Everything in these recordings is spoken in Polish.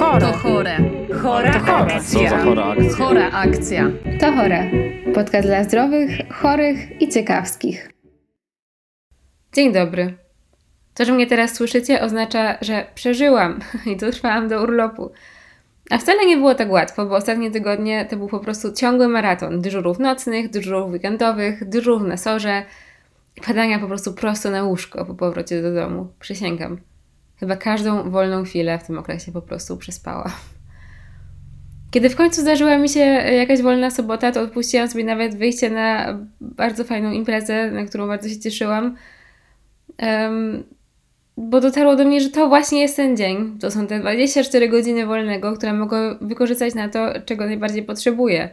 chore. To chore. Chora To chore. akcja. Co za chora akcja? Chora akcja. To chore. Podcast dla zdrowych, chorych i ciekawskich. Dzień dobry. To, że mnie teraz słyszycie, oznacza, że przeżyłam i dotrwałam do urlopu. A wcale nie było tak łatwo, bo ostatnie tygodnie to był po prostu ciągły maraton dyżurów nocnych, dyżurów weekendowych, dyżurów na sorze, padania po prostu prosto na łóżko po powrocie do domu. Przysięgam. Chyba każdą wolną chwilę w tym okresie po prostu przespała. Kiedy w końcu zdarzyła mi się jakaś wolna sobota, to odpuściłam sobie nawet wyjście na bardzo fajną imprezę, na którą bardzo się cieszyłam. Em, bo dotarło do mnie, że to właśnie jest ten dzień. To są te 24 godziny wolnego, które mogę wykorzystać na to, czego najbardziej potrzebuję.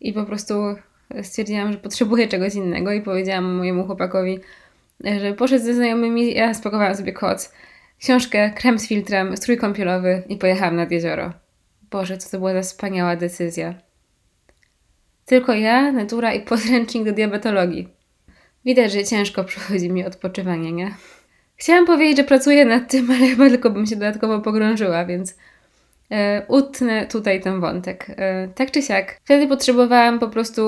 I po prostu stwierdziłam, że potrzebuję czegoś innego i powiedziałam mojemu chłopakowi, że poszedł ze znajomymi, ja spakowałam sobie koc, książkę, krem z filtrem, strój kąpielowy i pojechałam nad jezioro. Boże, co to była za wspaniała decyzja. Tylko ja, natura i podręcznik do diabetologii. Widać, że ciężko przychodzi mi odpoczywanie, nie? Chciałam powiedzieć, że pracuję nad tym, ale chyba tylko bym się dodatkowo pogrążyła, więc e, utnę tutaj ten wątek. E, tak czy siak, wtedy potrzebowałam po prostu,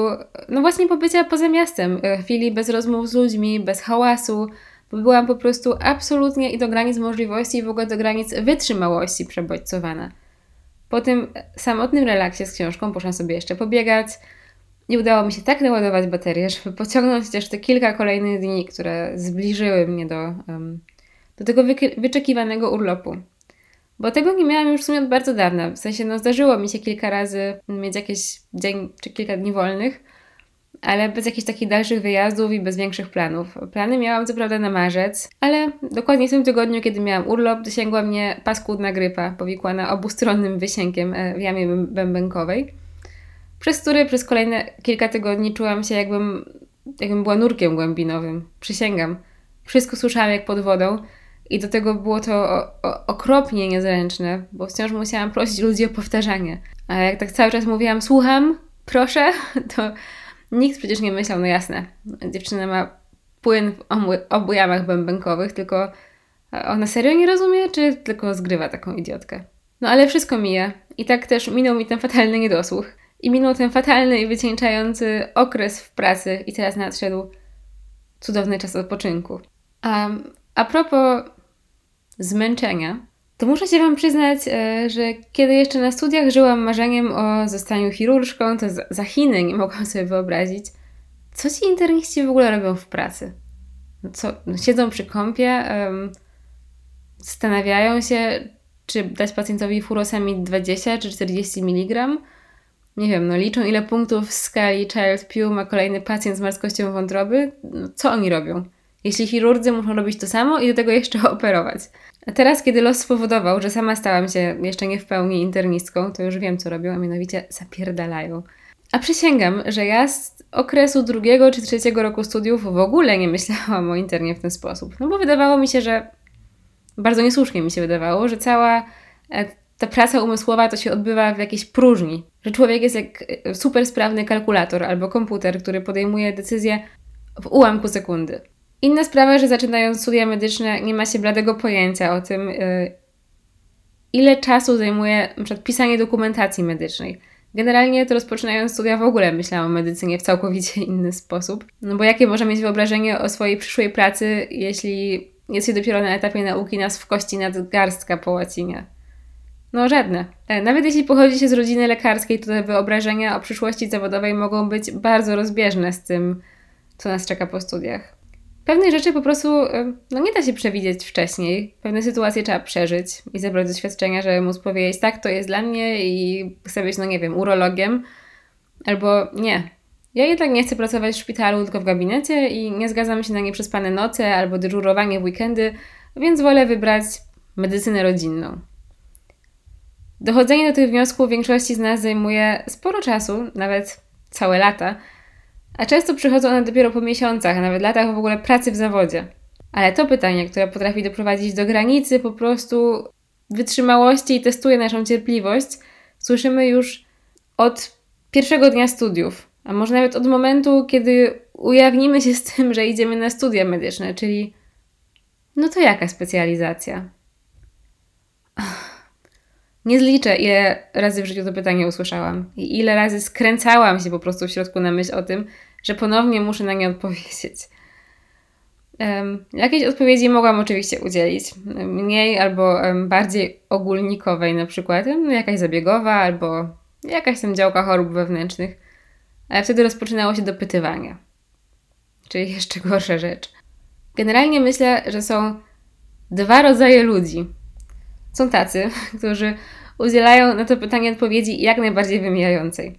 no właśnie pobycia poza miastem, e, chwili bez rozmów z ludźmi, bez hałasu, bo byłam po prostu absolutnie i do granic możliwości i w ogóle do granic wytrzymałości przebodźcowana. Po tym samotnym relaksie z książką poszłam sobie jeszcze pobiegać i udało mi się tak naładować baterię, żeby pociągnąć też te kilka kolejnych dni, które zbliżyły mnie do, do tego wyczekiwanego urlopu. Bo tego nie miałam już w sumie od bardzo dawna. W sensie, no zdarzyło mi się kilka razy mieć jakiś dzień czy kilka dni wolnych, ale bez jakichś takich dalszych wyjazdów i bez większych planów. Plany miałam co prawda na marzec, ale dokładnie w tym tygodniu, kiedy miałam urlop, dosięgła mnie paskudna grypa powikłana obustronnym wysiękiem e, w jamie bęb- bębenkowej, przez który przez kolejne kilka tygodni czułam się jakbym, jakbym była nurkiem głębinowym. Przysięgam. Wszystko słyszałam jak pod wodą i do tego było to o, o, okropnie niezręczne, bo wciąż musiałam prosić ludzi o powtarzanie. A jak tak cały czas mówiłam, słucham, proszę, to Nikt przecież nie myślał, no jasne, dziewczyna ma płyn w obu, jamach bębenkowych, tylko ona serio nie rozumie, czy tylko zgrywa taką idiotkę? No ale wszystko mija. I tak też minął mi ten fatalny niedosłuch. I minął ten fatalny i wycieńczający okres w pracy i teraz nadszedł cudowny czas odpoczynku. A, a propos zmęczenia, to muszę się Wam przyznać, e, że kiedy jeszcze na studiach żyłam marzeniem o zostaniu chirurżką, to za- Chiny nie mogłam sobie wyobrazić, co ci interniści w ogóle robią w pracy. No co, no siedzą przy kąpie, em, zastanawiają się, czy dać pacjentowi furosamid 20 czy 40 mg. Nie wiem, no liczą ile punktów w skali Child Pew ma kolejny pacjent z marskością wątroby. No, co oni robią? Jeśli chirurdzy muszą robić to samo i do tego jeszcze operować. A teraz, kiedy los spowodował, że sama stałam się jeszcze nie w pełni internistką, to już wiem, co robią, a mianowicie zapierdalają. A przysięgam, że ja z okresu drugiego czy trzeciego roku studiów w ogóle nie myślałam o internie w ten sposób. No bo wydawało mi się, że bardzo niesłusznie mi się wydawało, że cała e, ta praca umysłowa to się odbywa w jakiejś próżni. Że człowiek jest jak e, super sprawny kalkulator albo komputer, który podejmuje decyzje w ułamku sekundy. Inna sprawa, że zaczynając studia medyczne nie ma się bladego pojęcia o tym, y, ile czasu zajmuje np. pisanie dokumentacji medycznej. Generalnie to rozpoczynając studia w ogóle myślałam o medycynie w całkowicie inny sposób. No bo jakie może mieć wyobrażenie o swojej przyszłej pracy, jeśli jest się dopiero na etapie nauki nas w kości nadgarstka po łacinie? No żadne. E, Nawet jeśli pochodzi się z rodziny lekarskiej, to te wyobrażenia o przyszłości zawodowej mogą być bardzo rozbieżne z tym, co nas czeka po studiach. Pewnych rzeczy po prostu no nie da się przewidzieć wcześniej. Pewne sytuacje trzeba przeżyć i zebrać doświadczenia, żeby móc powiedzieć, tak, to jest dla mnie i chcę być, no nie wiem, urologiem. Albo nie. Ja jednak nie chcę pracować w szpitalu, tylko w gabinecie i nie zgadzam się na nieprzespane noce albo dyżurowanie w weekendy, więc wolę wybrać medycynę rodzinną. Dochodzenie do tych wniosków większości z nas zajmuje sporo czasu, nawet całe lata, a często przychodzą one dopiero po miesiącach, a nawet latach w ogóle pracy w zawodzie. Ale to pytanie, które potrafi doprowadzić do granicy po prostu wytrzymałości i testuje naszą cierpliwość, słyszymy już od pierwszego dnia studiów, a może nawet od momentu, kiedy ujawnimy się z tym, że idziemy na studia medyczne, czyli no to jaka specjalizacja? Nie zliczę, ile razy w życiu to pytanie usłyszałam i ile razy skręcałam się po prostu w środku na myśl o tym, że ponownie muszę na nie odpowiedzieć. Um, jakiejś odpowiedzi mogłam oczywiście udzielić. Mniej albo um, bardziej ogólnikowej, na przykład um, jakaś zabiegowa albo jakaś tam działka chorób wewnętrznych. Ale wtedy rozpoczynało się dopytywanie. Czyli jeszcze gorsza rzecz. Generalnie myślę, że są dwa rodzaje ludzi. Są tacy, którzy udzielają na to pytanie odpowiedzi jak najbardziej wymijającej.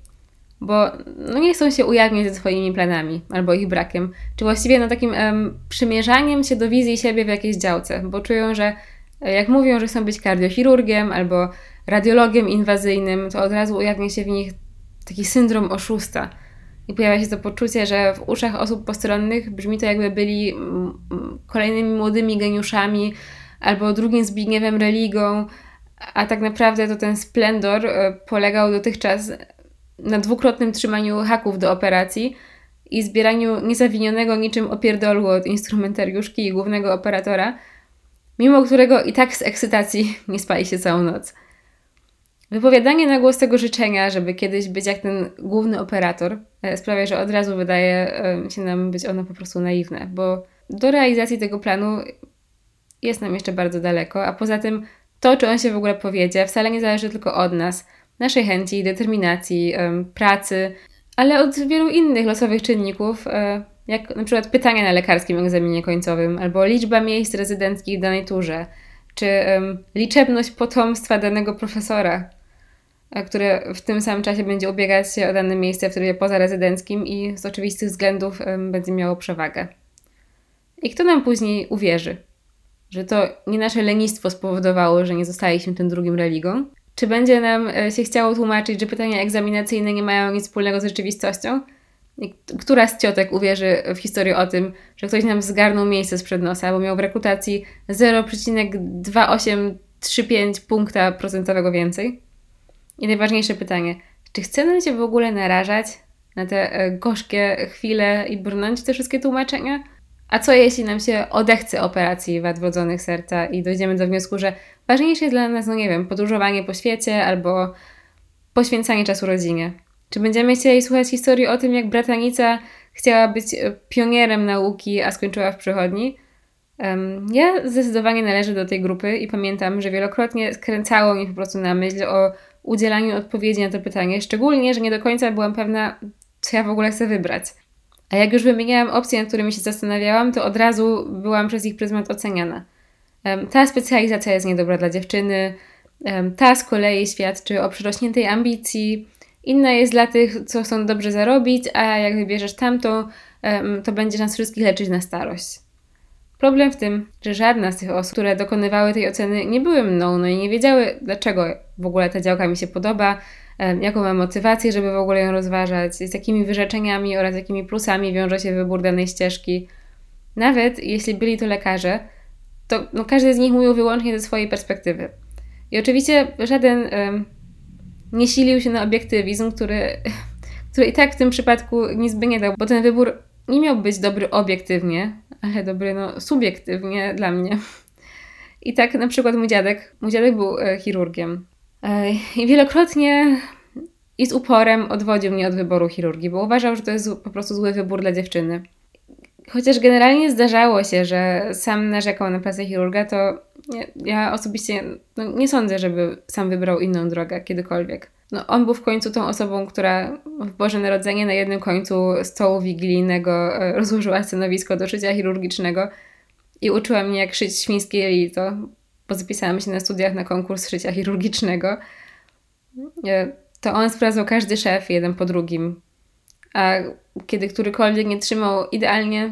Bo no nie chcą się ujawniać ze swoimi planami albo ich brakiem, czy właściwie no takim um, przymierzaniem się do wizji siebie w jakiejś działce, bo czują, że e, jak mówią, że chcą być kardiochirurgiem albo radiologiem inwazyjnym, to od razu ujawnia się w nich taki syndrom oszusta. I pojawia się to poczucie, że w uszach osób postronnych brzmi to jakby byli kolejnymi młodymi geniuszami albo drugim Zbigniewem Religą, a tak naprawdę to ten splendor e, polegał dotychczas na dwukrotnym trzymaniu haków do operacji i zbieraniu niezawinionego niczym opierdolu od instrumentariuszki i głównego operatora, mimo którego i tak z ekscytacji nie spali się całą noc. Wypowiadanie na głos tego życzenia, żeby kiedyś być jak ten główny operator, e, sprawia, że od razu wydaje e, się nam być ono po prostu naiwne, bo do realizacji tego planu jest nam jeszcze bardzo daleko, a poza tym to, czy on się w ogóle powiedzie, wcale nie zależy tylko od nas, naszej chęci, determinacji, pracy, ale od wielu innych losowych czynników, e, jak na przykład pytania na lekarskim egzaminie końcowym, albo liczba miejsc rezydenckich w danej turze, czy liczebność potomstwa danego profesora, które w tym samym czasie będzie ubiegać się o dane miejsce w trybie pozarezydenckim i z oczywistych względów będzie miało przewagę. I kto nam później uwierzy? Że to nie nasze lenistwo spowodowało, że nie zostaliśmy tym drugim religą? Czy będzie nam e, się chciało tłumaczyć, że pytania egzaminacyjne nie mają nic wspólnego z rzeczywistością? Która z ciotek uwierzy w historię o tym, że ktoś nam zgarnął miejsce sprzed nosa, bo miał w rekrutacji 0,2835 punkta procentowego więcej? I najważniejsze pytanie, czy chcemy się w ogóle narażać na te e, gorzkie chwile i brnąć te wszystkie tłumaczenia? A co jeśli nam się odechce operacji wad wrodzonych serca i dojdziemy do wniosku, że ważniejsze jest dla nas, no nie wiem, podróżowanie po świecie albo poświęcanie czasu rodzinie? Czy będziemy chcieli słuchać historii o tym, jak bratanica chciała być e, pionierem nauki, a skończyła w przychodni? Um, ja zdecydowanie należę do tej grupy i pamiętam, że wielokrotnie skręcało mi po prostu na myśl o udzielaniu odpowiedzi na to pytanie, szczególnie, że nie do końca byłam pewna, co ja w ogóle chcę wybrać. A jak już wymieniałam opcje, nad którymi się zastanawiałam, to od razu byłam przez ich pryzmat oceniana. Ta specjalizacja jest niedobra dla dziewczyny, ta z kolei świadczy o przyrośniętej ambicji, inna jest dla tych, co chcą dobrze zarobić, a jak wybierzesz tamtą, to będzie nas wszystkich leczyć na starość. Problem w tym, że żadna z tych osób, które dokonywały tej oceny, nie były mną, no i nie wiedziały, dlaczego w ogóle ta działka mi się podoba, jaką mam motywację, żeby w ogóle ją rozważać, z jakimi wyrzeczeniami oraz jakimi plusami wiąże się wybór danej ścieżki. Nawet jeśli byli to lekarze, to no, każdy z nich mówił wyłącznie ze swojej perspektywy. I oczywiście żaden nie silił się na obiektywizm, który, który i tak w tym przypadku nic by nie dał, bo ten wybór nie miał być dobry obiektywnie, ale dobry no, subiektywnie dla mnie. I tak na przykład mój dziadek, mój dziadek był e, chirurgiem. I wielokrotnie i z uporem odwodził mnie od wyboru chirurgii, bo uważał, że to jest po prostu zły wybór dla dziewczyny. Chociaż generalnie zdarzało się, że sam narzekał na pracę chirurga, to ja, ja osobiście no, nie sądzę, żeby sam wybrał inną drogę kiedykolwiek. No, on był w końcu tą osobą, która w Boże Narodzenie na jednym końcu stołu wigilijnego e, rozłożyła stanowisko do szycia chirurgicznego i uczyła mnie, jak szyć świńskie jelito, bo zapisałam się na studiach na konkurs szycia chirurgicznego. E, to on sprawdzał każdy szef jeden po drugim. A kiedy którykolwiek nie trzymał idealnie,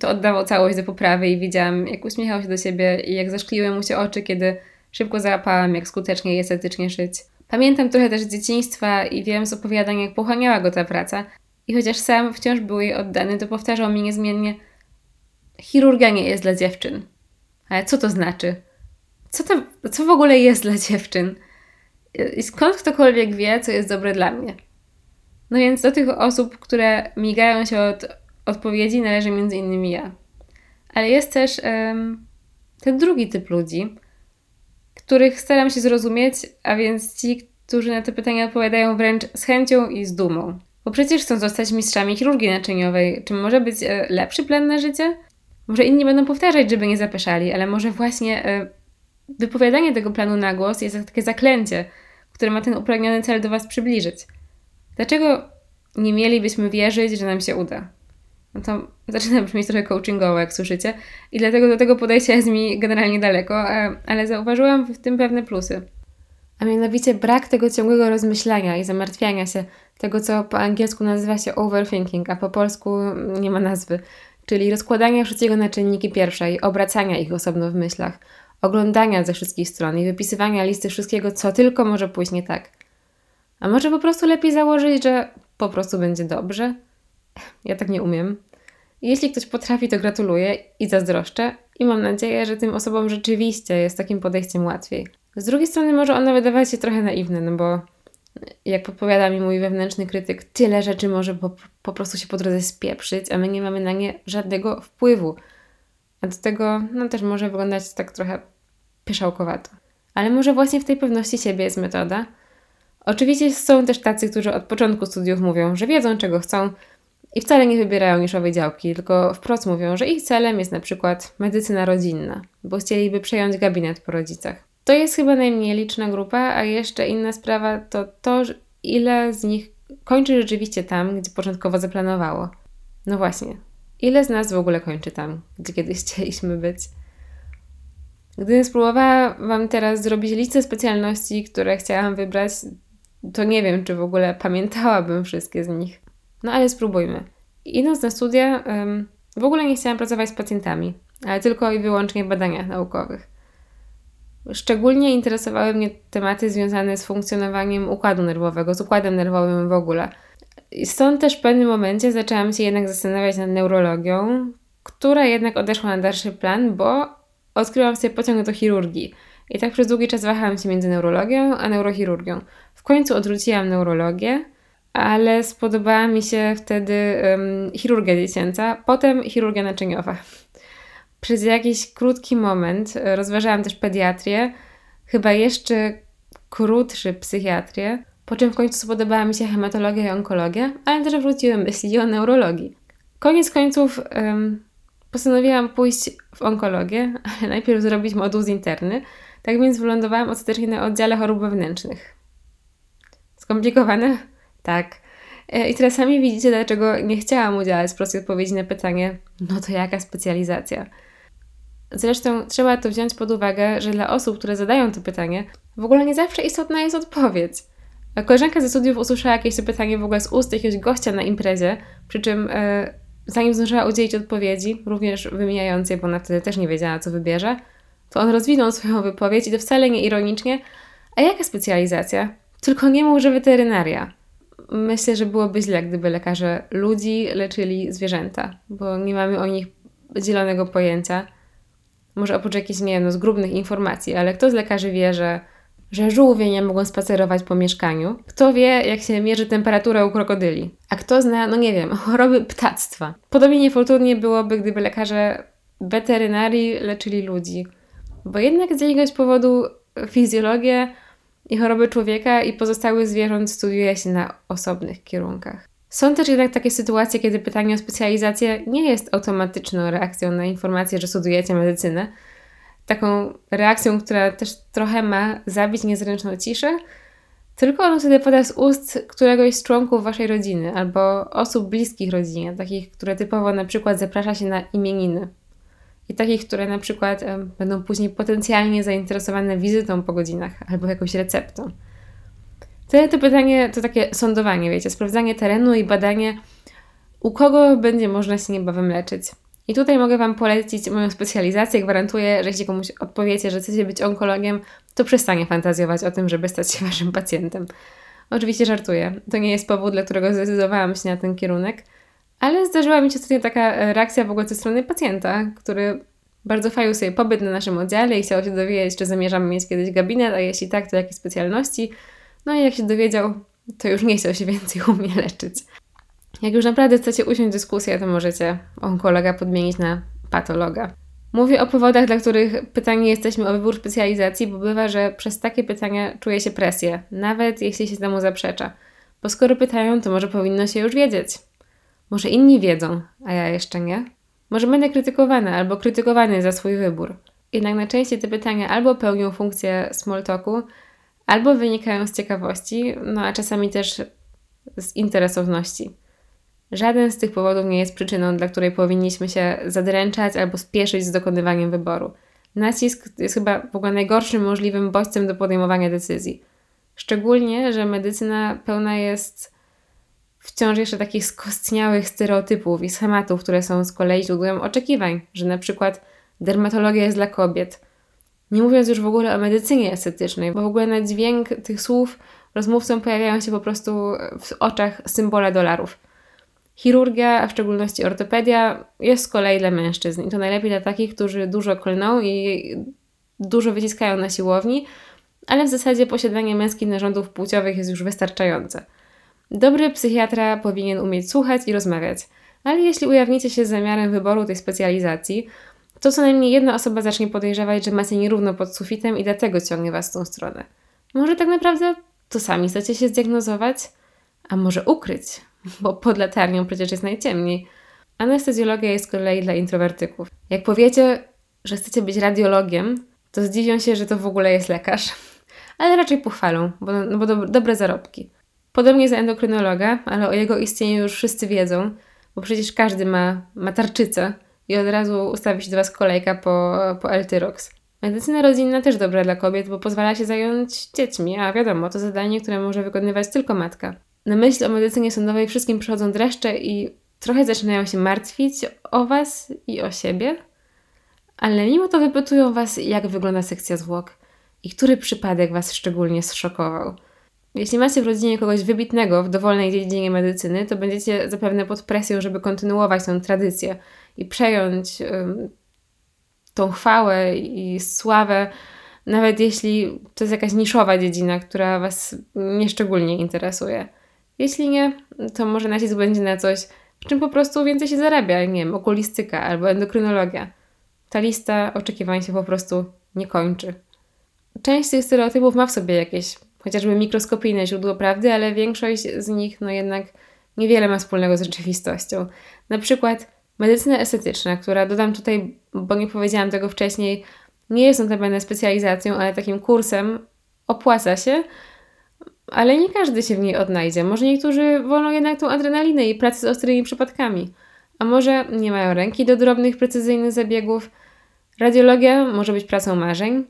to oddawał całość do poprawy i widziałam, jak uśmiechał się do siebie i jak zaszkliły mu się oczy, kiedy szybko załapałam, jak skutecznie i estetycznie szyć. Pamiętam trochę też z dzieciństwa i wiem z opowiadań, jak pochłaniała go ta praca. I chociaż sam wciąż był jej oddany, to powtarzał mi niezmiennie: Chirurgia nie jest dla dziewczyn. Ale co to znaczy? Co to co w ogóle jest dla dziewczyn? I skąd ktokolwiek wie, co jest dobre dla mnie? No więc do tych osób, które migają się od odpowiedzi, należy między innymi ja. Ale jest też um, ten drugi typ ludzi, których staram się zrozumieć, a więc ci, którzy na te pytania odpowiadają wręcz z chęcią i z dumą. Bo przecież chcą zostać mistrzami chirurgii naczyniowej. Czy może być e, lepszy plan na życie? Może inni będą powtarzać, żeby nie zapeszali, ale może właśnie e, wypowiadanie tego planu na głos jest takie zaklęcie, które ma ten upragniony cel do Was przybliżyć. Dlaczego nie mielibyśmy wierzyć, że nam się uda? No to zaczyna brzmieć trochę coachingowo, jak słyszycie, i dlatego do tego podejścia jest mi generalnie daleko, ale zauważyłam w tym pewne plusy. A mianowicie brak tego ciągłego rozmyślania i zamartwiania się, tego co po angielsku nazywa się overthinking, a po polsku nie ma nazwy, czyli rozkładania wszystkiego na czynniki pierwsze i obracania ich osobno w myślach, oglądania ze wszystkich stron i wypisywania listy wszystkiego, co tylko może pójść nie tak. A może po prostu lepiej założyć, że po prostu będzie dobrze? Ja tak nie umiem. Jeśli ktoś potrafi, to gratuluję i zazdroszczę i mam nadzieję, że tym osobom rzeczywiście jest takim podejściem łatwiej. Z drugiej strony może ono wydawać się trochę naiwne, no bo jak podpowiada mi mój wewnętrzny krytyk, tyle rzeczy może po, po prostu się po drodze spieprzyć, a my nie mamy na nie żadnego wpływu. A do tego no, też może wyglądać tak trochę pyszałkowato. Ale może właśnie w tej pewności siebie jest metoda. Oczywiście są też tacy, którzy od początku studiów mówią, że wiedzą czego chcą i wcale nie wybierają niszowej działki, tylko wprost mówią, że ich celem jest na przykład medycyna rodzinna, bo chcieliby przejąć gabinet po rodzicach. To jest chyba najmniej liczna grupa, a jeszcze inna sprawa to to, ile z nich kończy rzeczywiście tam, gdzie początkowo zaplanowało. No właśnie, ile z nas w ogóle kończy tam, gdzie kiedyś chcieliśmy być? Gdybym spróbowała Wam teraz zrobić listę specjalności, które chciałam wybrać, to nie wiem, czy w ogóle pamiętałabym wszystkie z nich. No ale spróbujmy. Idąc na studia, w ogóle nie chciałam pracować z pacjentami, ale tylko i wyłącznie w badaniach naukowych. Szczególnie interesowały mnie tematy związane z funkcjonowaniem układu nerwowego, z układem nerwowym w ogóle. Stąd też w pewnym momencie zaczęłam się jednak zastanawiać nad neurologią, która jednak odeszła na dalszy plan, bo odkryłam sobie pociąg do chirurgii. I tak przez długi czas wahałam się między neurologią a neurochirurgią. W końcu odrzuciłam neurologię, ale spodobała mi się wtedy um, chirurgia dziecięca, potem chirurgia naczyniowa. Przez jakiś krótki moment e, rozważałam też pediatrię, chyba jeszcze krótszy psychiatrię, po czym w końcu spodobała mi się hematologia i onkologia, ale też wróciły myśli o neurologii. Koniec końców um, postanowiłam pójść w onkologię, ale najpierw zrobić moduł z interny, tak więc wylądowałam ostatecznie na oddziale chorób wewnętrznych. Skomplikowane? Tak. E, I teraz sami widzicie, dlaczego nie chciałam udzielać prostej odpowiedzi na pytanie, no to jaka specjalizacja? Zresztą trzeba to wziąć pod uwagę, że dla osób, które zadają to pytanie, w ogóle nie zawsze istotna jest odpowiedź. Koleżanka ze studiów usłyszała jakieś pytanie w ogóle z ust jakiegoś gościa na imprezie, przy czym e, zanim zdążyła udzielić odpowiedzi, również wymijającej, bo ona wtedy też nie wiedziała, co wybierze, to on rozwinął swoją wypowiedź i to wcale nie ironicznie. A jaka specjalizacja? Tylko nie mów, że weterynaria. Myślę, że byłoby źle, gdyby lekarze ludzi leczyli zwierzęta, bo nie mamy o nich zielonego pojęcia. Może oprócz jakichś, nie wiem, no, zgrubnych informacji, ale kto z lekarzy wie, że, że żółwie nie mogą spacerować po mieszkaniu? Kto wie, jak się mierzy temperaturę u krokodyli? A kto zna, no nie wiem, choroby ptactwa? Podobnie niefortunnie byłoby, gdyby lekarze weterynarii leczyli ludzi, bo jednak z jakiegoś powodu fizjologię i choroby człowieka i pozostałych zwierząt studiuje się na osobnych kierunkach. Są też jednak takie sytuacje, kiedy pytanie o specjalizację nie jest automatyczną reakcją na informację, że studujecie medycynę. Taką reakcją, która też trochę ma zabić niezręczną ciszę, tylko on wtedy pada z ust któregoś z członków waszej rodziny albo osób bliskich rodzinie, takich, które typowo na przykład zaprasza się na imieniny i takich, które na przykład będą później potencjalnie zainteresowane wizytą po godzinach albo jakąś receptą. Wtedy to pytanie to takie sądowanie, wiecie, sprawdzanie terenu i badanie, u kogo będzie można się niebawem leczyć. I tutaj mogę Wam polecić moją specjalizację. Gwarantuję, że jeśli komuś odpowiecie, że chcecie być onkologiem, to przestanie fantazjować o tym, żeby stać się Waszym pacjentem. Oczywiście żartuję. To nie jest powód, dla którego zdecydowałam się na ten kierunek. Ale zdarzyła mi się ostatnio taka e, reakcja w ogóle ze strony pacjenta, który bardzo fajł sobie pobyt na naszym oddziale i chciał się dowiedzieć, czy zamierzamy mieć kiedyś gabinet, a jeśli tak, to jakie specjalności. No i jak się dowiedział, to już nie chciał się więcej u mnie leczyć. Jak już naprawdę chcecie usiąść dyskusję, to możecie onkologa podmienić na patologa. Mówię o powodach, dla których pytani jesteśmy o wybór specjalizacji, bo bywa, że przez takie pytania czuje się presję, nawet jeśli się temu zaprzecza. Bo skoro pytają, to może powinno się już wiedzieć. Może inni wiedzą, a ja jeszcze nie. Może będę krytykowana albo krytykowany za swój wybór. Jednak najczęściej te pytania albo pełnią funkcję small talku, albo wynikają z ciekawości, no a czasami też z interesowności. Żaden z tych powodów nie jest przyczyną, dla której powinniśmy się zadręczać albo spieszyć z dokonywaniem wyboru. Nacisk jest chyba w ogóle najgorszym możliwym bodźcem do podejmowania decyzji. Szczególnie, że medycyna pełna jest wciąż jeszcze takich skostniałych stereotypów i schematów, które są z kolei źródłem oczekiwań, że na przykład dermatologia jest dla kobiet. Nie mówiąc już w ogóle o medycynie estetycznej, bo w ogóle na dźwięk tych słów rozmówcom pojawiają się po prostu w oczach symbole dolarów. Chirurgia, a w szczególności ortopedia, jest z kolei dla mężczyzn i to najlepiej dla takich, którzy dużo klną i dużo wyciskają na siłowni, ale w zasadzie posiadanie męskich narządów płciowych jest już wystarczające. Dobry psychiatra powinien umieć słuchać i rozmawiać, ale jeśli ujawnicie się z zamiarem wyboru tej specjalizacji, to co najmniej jedna osoba zacznie podejrzewać, że macie nierówno pod sufitem i dlatego ciągnie was w tą stronę. Może tak naprawdę to sami chcecie się zdiagnozować, a może ukryć, bo pod latarnią przecież jest najciemniej. Anestezjologia jest z kolei dla introwertyków. Jak powiecie, że chcecie być radiologiem, to zdziwią się, że to w ogóle jest lekarz, ale raczej pochwalą, bo, no bo do, dobre zarobki. Podobnie za endokrynologa, ale o jego istnieniu już wszyscy wiedzą, bo przecież każdy ma, ma tarczycę i od razu ustawi się do Was kolejka po, po L-Tyrox. Medycyna rodzinna też dobra dla kobiet, bo pozwala się zająć dziećmi, a wiadomo, to zadanie, które może wykonywać tylko matka. Na myśl o medycynie sądowej wszystkim przychodzą dreszcze i trochę zaczynają się martwić o Was i o siebie, ale mimo to wypytują Was, jak wygląda sekcja zwłok i który przypadek Was szczególnie zszokował. Jeśli macie w rodzinie kogoś wybitnego w dowolnej dziedzinie medycyny, to będziecie zapewne pod presją, żeby kontynuować tę tradycję i przejąć um, tą chwałę i sławę, nawet jeśli to jest jakaś niszowa dziedzina, która Was nieszczególnie interesuje. Jeśli nie, to może nacisk będzie na coś, w czym po prostu więcej się zarabia, nie wiem, okulistyka albo endokrynologia. Ta lista oczekiwań się po prostu nie kończy. Część tych stereotypów ma w sobie jakieś chociażby mikroskopijne źródło prawdy, ale większość z nich no jednak niewiele ma wspólnego z rzeczywistością. Na przykład medycyna estetyczna, która dodam tutaj, bo nie powiedziałam tego wcześniej, nie jest notabene specjalizacją, ale takim kursem, opłaca się, ale nie każdy się w niej odnajdzie. Może niektórzy wolą jednak tą adrenalinę i pracę z ostrymi przypadkami, a może nie mają ręki do drobnych, precyzyjnych zabiegów. Radiologia może być pracą marzeń,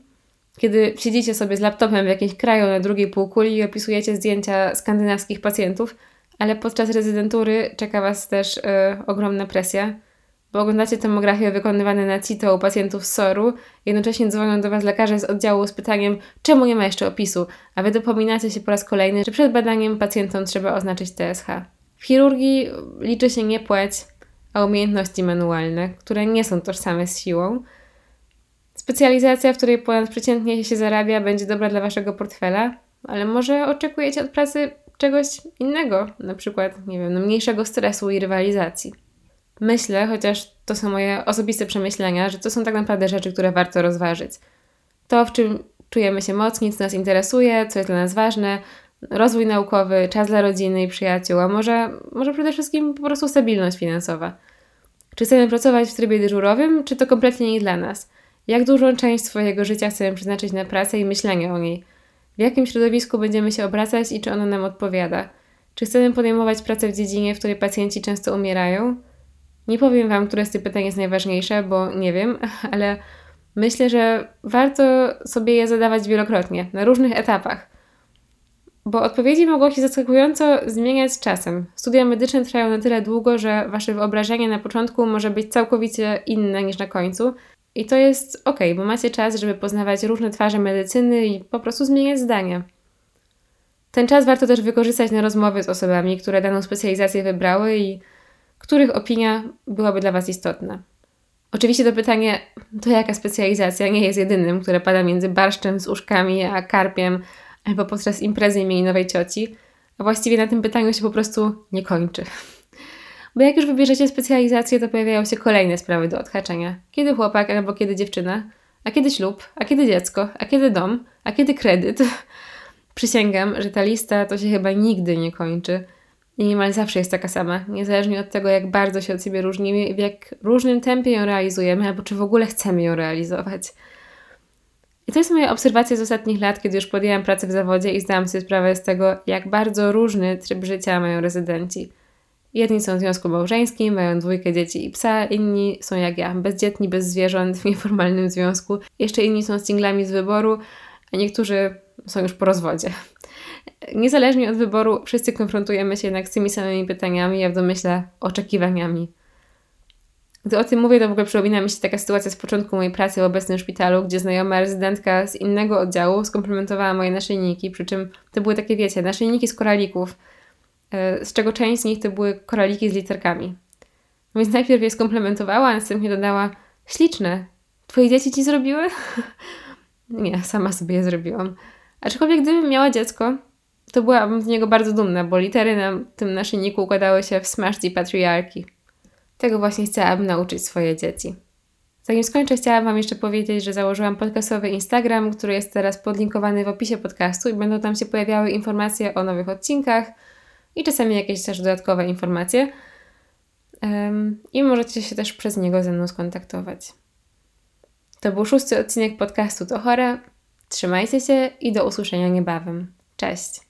kiedy siedzicie sobie z laptopem w jakimś kraju na drugiej półkuli i opisujecie zdjęcia skandynawskich pacjentów, ale podczas rezydentury czeka Was też yy, ogromna presja, bo oglądacie tomografię wykonywane na CITO u pacjentów SOR-u, jednocześnie dzwonią do Was lekarze z oddziału z pytaniem, czemu nie ma jeszcze opisu, a Wy dopominacie się po raz kolejny, że przed badaniem pacjentom trzeba oznaczyć TSH. W chirurgii liczy się nie płeć, a umiejętności manualne, które nie są tożsame z siłą, Specjalizacja, w której ponadprzeciętnie się zarabia, będzie dobra dla waszego portfela, ale może oczekujecie od pracy czegoś innego, na przykład, nie wiem, no mniejszego stresu i rywalizacji. Myślę, chociaż to są moje osobiste przemyślenia, że to są tak naprawdę rzeczy, które warto rozważyć. To, w czym czujemy się mocni, co nas interesuje, co jest dla nas ważne, rozwój naukowy, czas dla rodziny i przyjaciół, a może, może przede wszystkim po prostu stabilność finansowa. Czy chcemy pracować w trybie dyżurowym, czy to kompletnie nie dla nas? Jak dużą część swojego życia chcemy przeznaczyć na pracę i myślenie o niej? W jakim środowisku będziemy się obracać i czy ono nam odpowiada? Czy chcemy podejmować pracę w dziedzinie, w której pacjenci często umierają? Nie powiem Wam, które z tych pytań jest najważniejsze, bo nie wiem, ale myślę, że warto sobie je zadawać wielokrotnie, na różnych etapach. Bo odpowiedzi mogą się zaskakująco zmieniać z czasem. Studia medyczne trwają na tyle długo, że Wasze wyobrażenie na początku może być całkowicie inne niż na końcu, i to jest ok, bo macie czas, żeby poznawać różne twarze medycyny i po prostu zmieniać zdania. Ten czas warto też wykorzystać na rozmowy z osobami, które daną specjalizację wybrały i których opinia byłaby dla Was istotna. Oczywiście to pytanie, to jaka specjalizacja, nie jest jedynym, które pada między barszczem z uszkami a karpiem albo podczas imprezy imieninowej cioci, a właściwie na tym pytaniu się po prostu nie kończy. Bo jak już wybierzecie specjalizację, to pojawiają się kolejne sprawy do odhaczenia. Kiedy chłopak albo kiedy dziewczyna? A kiedy ślub? A kiedy dziecko? A kiedy dom? A kiedy kredyt? Przysięgam, że ta lista to się chyba nigdy nie kończy. I niemal zawsze jest taka sama, niezależnie od tego, jak bardzo się od siebie różnimy i w jak różnym tempie ją realizujemy, albo czy w ogóle chcemy ją realizować. I to jest moja obserwacja z ostatnich lat, kiedy już podjęłam pracę w zawodzie i zdałam sobie sprawę z tego, jak bardzo różny tryb życia mają rezydenci. Jedni są w związku małżeńskim, mają dwójkę dzieci i psa, inni są jak ja, bezdzietni, bez zwierząt, w nieformalnym związku. Jeszcze inni są singlami z wyboru, a niektórzy są już po rozwodzie. Niezależnie od wyboru, wszyscy konfrontujemy się jednak z tymi samymi pytaniami, ja w oczekiwaniami. Gdy o tym mówię, to w ogóle przypomina mi się taka sytuacja z początku mojej pracy w obecnym szpitalu, gdzie znajoma rezydentka z innego oddziału skomplementowała moje naszyjniki, przy czym to były takie, wiecie, naszyjniki z koralików, e, z czego część z nich to były koraliki z literkami. No więc najpierw je skomplementowała, a następnie dodała, śliczne, twoje dzieci ci zrobiły? Nie, sama sobie je zrobiłam. Aczkolwiek gdybym miała dziecko, to byłabym z niego bardzo dumna, bo litery na tym naszyjniku układały się w Smash i Patriarki. Tego właśnie chciałabym nauczyć swoje dzieci. Zanim skończę, chciałam Wam jeszcze powiedzieć, że założyłam podcastowy Instagram, który jest teraz podlinkowany w opisie podcastu i będą tam się pojawiały informacje o nowych odcinkach i czasami jakieś też dodatkowe informacje. Um, I możecie się też przez niego ze mną skontaktować. To był szósty odcinek podcastu To Chore. Trzymajcie się i do usłyszenia niebawem. Cześć!